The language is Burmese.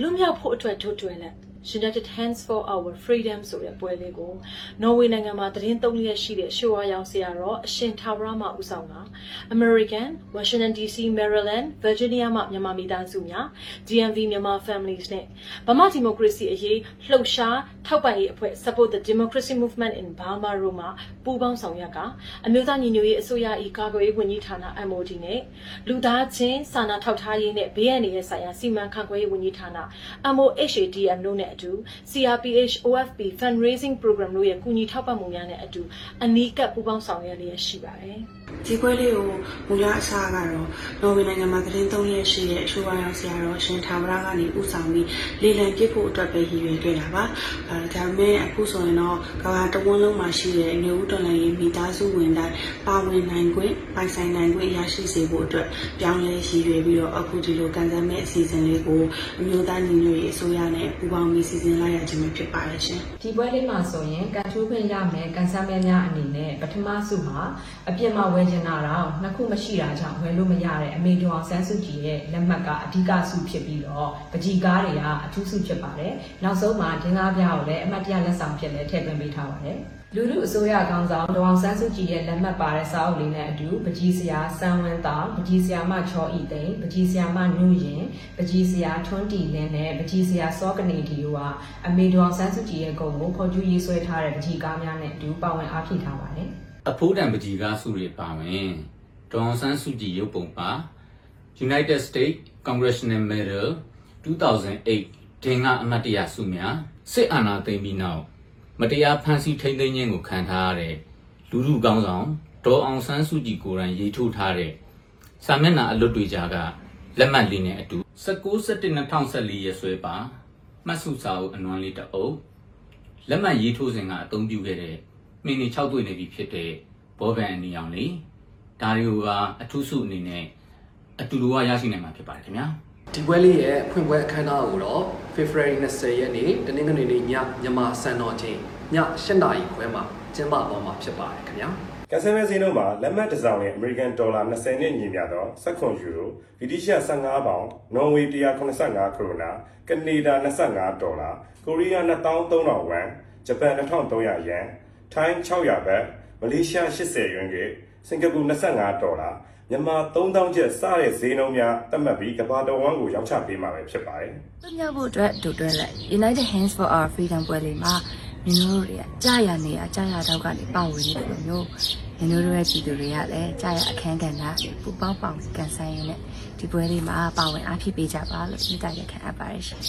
လွတ်မြောက်ဖို့အတွက်တို့တွင်လက် United Hands for Our Freedom ဆိုတဲ့ပွဲလေးကိုနော်ဝေနိုင်ငံမှာသတင်းသုံးရက်ရှိတဲ့ရှိုးဝါရောင်ဆရာတော်အရှင်ထာဝရမှဦးဆောင်တာ American, Washington DC, Maryland, Virginia မှမြန်မာမိသားစုများ DMV မြန်မာ families နဲ့ဗမာဒီမိုကရေစီအရေးလှုပ်ရှားထောက်ပံ့ရေးအဖွဲ့ Support the Democracy Movement in Burma တို့မှပူးပေါင်းဆောင်ရွက်ကအမျိုးသားညီညွတ်ရေးအစိုးရ၏ကာကွယ်ရေးဝန်ကြီးဌာန MOD နဲ့လူသားချင်းစာနာထောက်ထားရေးနဲ့ဘေးအန္တရာယ်ဆိုင်ရာစီမံခန့်ခွဲရေးဝန်ကြီးဌာန MOHADM တို့နဲ့အတူ CRPH OFP Fundraising Program တို့ရဲ့ကူညီထောက်ပံ့မှုများနဲ့အတူအနီးကပ်ပူးပေါင်းဆောင်ရွက်လျက်ရှိပါတယ်။ဒီပွဲလေးကိုမူလအစားကတော့နော်ဝေနိုင်ငံမှာသတင်းသုံးရက်ရှိတဲ့အချိုးဝါရောင်ဆရာတော်ရှင်ထာဝရကနေဥဆောင်ပြီးလေလံပြစ်ဖို့အတွက်ပဲရည်ရွယ်ခဲ့တာပါအဲဒါပေမဲ့အခုဆိုရင်တော့ကမ္ဘာတဝန်းလုံးမှာရှိတဲ့နေဦးတော်လိုင်းရေးမိသားစုဝင်တိုင်းပါဝင်နိုင်ခွင့်ပိုင်ဆိုင်နိုင်ခွင့်ရရှိစေဖို့အတွက်ပြောင်းလဲရည်ရွယ်ပြီးတော့အခုဒီလိုကန်ဆယ်မဲ့အစီအစဉ်လေးကိုအမျိုးသားညီညွတ်ရေးအစိုးရနဲ့ပူးပေါင်းပြီးစီစဉ်လိုက်ရခြင်းပဲဖြစ်ပါတယ်ရှင်ဒီပွဲလေးမှာဆိုရင်ကန်ထူးခွင့်ရမယ်ကန်ဆယ်မဲများအနေနဲ့ပထမဆုမှာအပြစ်မှာဝယ်ချင်တာတော့နှစ်ခုမရှိတာကြောင့်ဝယ်လို့မရတဲ့အမေတော်အောင်ဆန်းစုကြည်ရဲ့လက်မှတ်ကအဓိကဆုဖြစ်ပြီးတော့ပကြီးကားတွေကအထူးဆုဖြစ်ပါတယ်။နောက်ဆုံးမှာဒင်းသားပြားကိုလည်းအမတ်တရလက်ဆောင်ဖြစ်လည်းထည့်သွင်းပေးထားပါတယ်။လူလူအစိုးရကောင်းဆောင်ဒေါအောင်ဆန်းစုကြည်ရဲ့လက်မှတ်ပါတဲ့စာအုပ်လေးနဲ့အတူပကြီးစရာစံဝင်းသားပကြီးစရာမချောဤသိန်းပကြီးစရာမနုရင်ပကြီးစရာထွန်းတီလင်းနဲ့ပကြီးစရာစောကနေဒီတို့ကအမေဒေါအောင်ဆန်းစုကြည်ရဲ့ဂုဏ်ကိုဖော်ကျူးရေးဆွဲထားတဲ့ပကြီးကားများနဲ့အတူပါဝင်အားဖြည့်ထားပါတယ်။အဖိုးတန်ပကြီးကားစုတွေပါဝင်ဒေါအောင်ဆန်းစုကြည်ရုပ်ပုံပါ United States Congressional Medal 2008ဒင်ကအမတ်တရဆုများစစ်အာဏာသိမ်းပြီးနောက် မတရားဖမ်းဆီးထိန်းသိမ်းခြင်းကိုခံထားရတဲ့လူလူကောင်းဆောင်ဒေါအောင်ဆန်းစုကြည်ကိုယ်တိုင်ရေးထိုးထားတဲ့စာမျက်နှာအလွတ်တွေကြားကလက်မှတ်လေးနဲ့အတူ19/17/2014ရက်စွဲပါမှတ်စုစာအုပ်အနွမ်းလေးတစ်အုပ်လက်မှတ်ရေးထိုးစဉ်ကအသုံးပြုခဲ့တဲ့မိနစ်6တွေ့နေပြီဖြစ်တဲ့ဘောဗန်အနီအောင်လေးဒါတွေကိုကအထူးစုအနေနဲ့အတူတူကရရှိနိုင်မှာဖြစ်ပါတယ်ခင်ဗျာ ဒီပွဲလေးရဲ့ဖွင့်ပွဲအခမ်းအနားကိုတော့ February 20ရက်နေ့တနင်္ဂနွေနေ့ညမြန်မာစံတော်ချိန်ည8နာရီခွဲမှာကျင်းပသွားမှာဖြစ်ပါတယ်ခင်ဗျာကက်ဆယ်မဲဈေးနှုန်းမှာလက်မှတ်တစ်စောင်နဲ့ American Dollar 20နဲ့ညီမျှသော16ယူရိုဗြိတိရှ15ပေါင်နော်ဝေ185ခရိုနာကနေဒါ25ဒေါ်လာကိုရီးယား2300ဝမ်ဂျပန်2300ယန်ထိုင်း600ဘတ် မလေးရှား80ယွမ်ကစင်ကာပူ25ဒေါ်လာမြန်မာ3000ကျပ်စတဲ့ဈေးနှုန်းများသတ်မှတ်ပြီးကမ္ဘာတော်ဝန်ကိုရောင်းချပေးမှာပဲဖြစ်ပါတယ်လွတ်မြောက်ဖို့အတွက်ဒုတွဲလက် United Hands for Our Freedom ပွဲလေးမှာမင်းတို့တွေကကြာရနေရကြာရတော့ကနေပါဝင်နေတယ်လို့မျိုးမင်းတို့ရဲ့ပြည်သူတွေကလည်းကြာရအခန်းကဏ္ဍပူပေါင်းပေါင်းကန်ဆိုင်ရင်းနဲ့ဒီပွဲလေးမှာပါဝင်အားဖြစ်ပေးကြပါလို့မြစ်တာရက်ခံအပ်ပါတယ်ရှင်